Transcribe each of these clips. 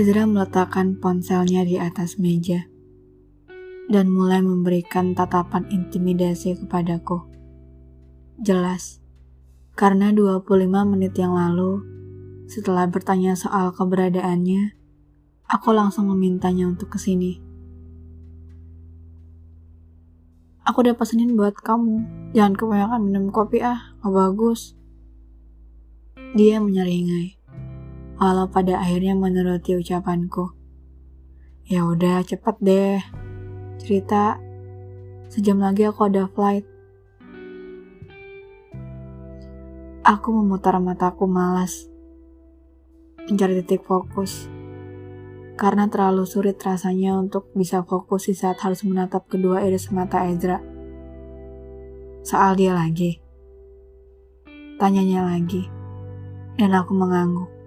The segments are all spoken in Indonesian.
Ezra meletakkan ponselnya di atas meja dan mulai memberikan tatapan intimidasi kepadaku. Jelas, karena 25 menit yang lalu, setelah bertanya soal keberadaannya, aku langsung memintanya untuk ke sini. Aku udah pesenin buat kamu, jangan kebanyakan minum kopi ah, gak bagus. Dia menyeringai, walau pada akhirnya menuruti ucapanku. Ya udah, cepet deh. Cerita, sejam lagi aku ada flight. Aku memutar mataku malas, mencari titik fokus. Karena terlalu sulit rasanya untuk bisa fokus di saat harus menatap kedua iris mata Ezra. Soal dia lagi. Tanyanya lagi. Dan aku mengangguk.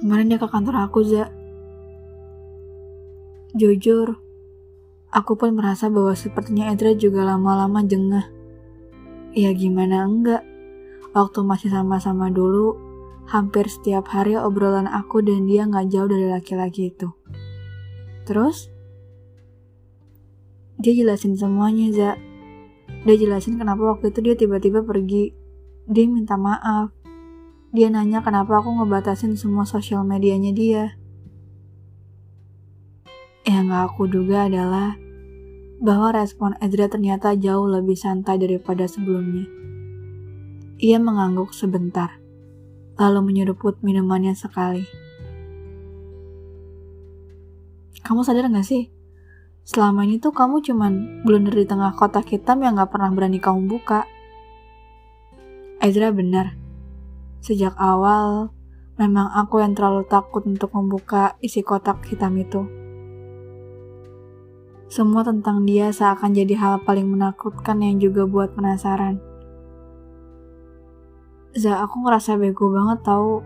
Kemarin dia ke kantor aku, Zak Jujur, aku pun merasa bahwa sepertinya Edra juga lama-lama jengah. Ya gimana enggak, waktu masih sama-sama dulu, hampir setiap hari obrolan aku dan dia nggak jauh dari laki-laki itu. Terus, dia jelasin semuanya, Za. Dia jelasin kenapa waktu itu dia tiba-tiba pergi. Dia minta maaf. Dia nanya kenapa aku ngebatasin semua sosial medianya dia. Yang gak aku duga adalah bahwa respon Ezra ternyata jauh lebih santai daripada sebelumnya. Ia mengangguk sebentar, lalu menyeruput minumannya sekali. Kamu sadar gak sih? Selama ini tuh kamu cuman blunder di tengah kotak hitam yang gak pernah berani kamu buka. Ezra benar. Sejak awal, memang aku yang terlalu takut untuk membuka isi kotak hitam itu. Semua tentang dia seakan jadi hal paling menakutkan yang juga buat penasaran. Za, aku ngerasa bego banget tau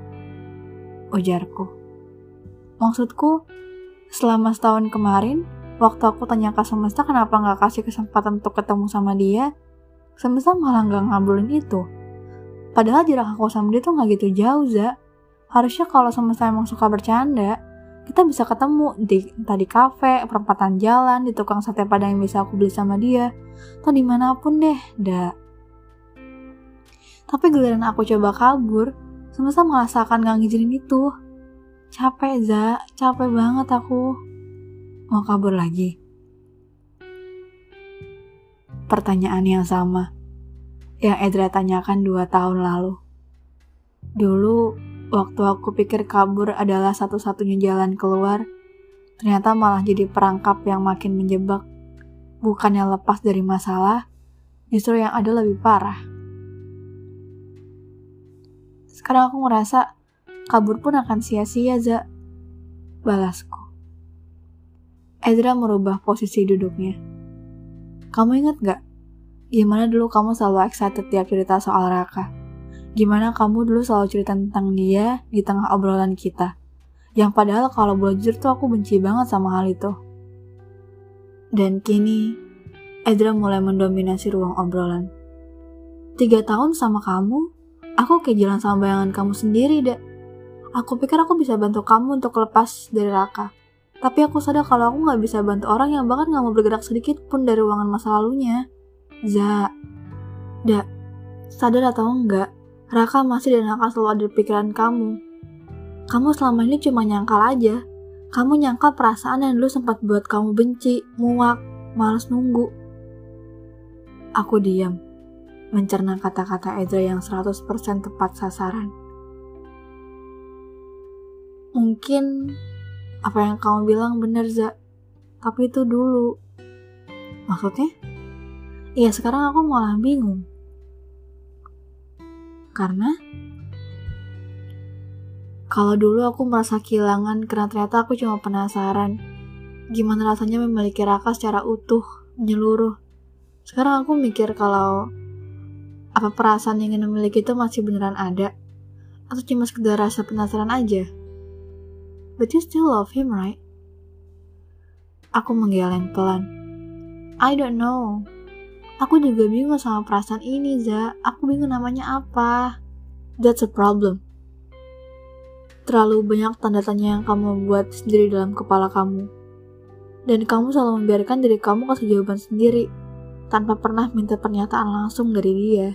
ujarku. Maksudku, selama setahun kemarin, waktu aku tanya ke semesta kenapa nggak kasih kesempatan untuk ketemu sama dia, semesta malah nggak ngabulin itu. Padahal jarak aku sama dia tuh nggak gitu jauh, Za. Harusnya kalau semesta emang suka bercanda, kita bisa ketemu di entah di kafe, perempatan jalan, di tukang sate padang yang bisa aku beli sama dia, atau di mana pun deh, dah. Tapi giliran aku coba kabur, semesta malah seakan gak ngizinin itu. Capek, Za. Capek banget aku. Mau kabur lagi? Pertanyaan yang sama. Yang Edra tanyakan dua tahun lalu. Dulu, Waktu aku pikir kabur adalah satu-satunya jalan keluar, ternyata malah jadi perangkap yang makin menjebak. Bukannya lepas dari masalah, justru yang ada lebih parah. Sekarang aku ngerasa kabur pun akan sia-sia, Za. Balasku. Ezra merubah posisi duduknya. Kamu inget gak? Gimana dulu kamu selalu excited tiap cerita soal Raka? gimana kamu dulu selalu cerita tentang dia di tengah obrolan kita. Yang padahal kalau boleh jujur tuh aku benci banget sama hal itu. Dan kini, Edra mulai mendominasi ruang obrolan. Tiga tahun sama kamu, aku kayak jalan sama bayangan kamu sendiri, deh. Aku pikir aku bisa bantu kamu untuk lepas dari Raka. Tapi aku sadar kalau aku gak bisa bantu orang yang bahkan gak mau bergerak sedikit pun dari ruangan masa lalunya. Za, Da, sadar atau enggak, Raka masih dan akan selalu ada di pikiran kamu. Kamu selama ini cuma nyangkal aja. Kamu nyangkal perasaan yang dulu sempat buat kamu benci, muak, males nunggu. Aku diam, mencerna kata-kata Ezra yang 100% tepat sasaran. Mungkin apa yang kamu bilang benar, Za. Tapi itu dulu. Maksudnya? Iya, sekarang aku malah bingung. Karena kalau dulu aku merasa kehilangan karena ternyata aku cuma penasaran gimana rasanya memiliki Raka secara utuh, menyeluruh. Sekarang aku mikir kalau apa perasaan yang ingin memiliki itu masih beneran ada atau cuma sekedar rasa penasaran aja. But you still love him, right? Aku menggeleng pelan. I don't know. Aku juga bingung sama perasaan ini, Za. Aku bingung namanya apa. That's a problem. Terlalu banyak tanda tanya yang kamu buat sendiri dalam kepala kamu. Dan kamu selalu membiarkan diri kamu kasih jawaban sendiri, tanpa pernah minta pernyataan langsung dari dia.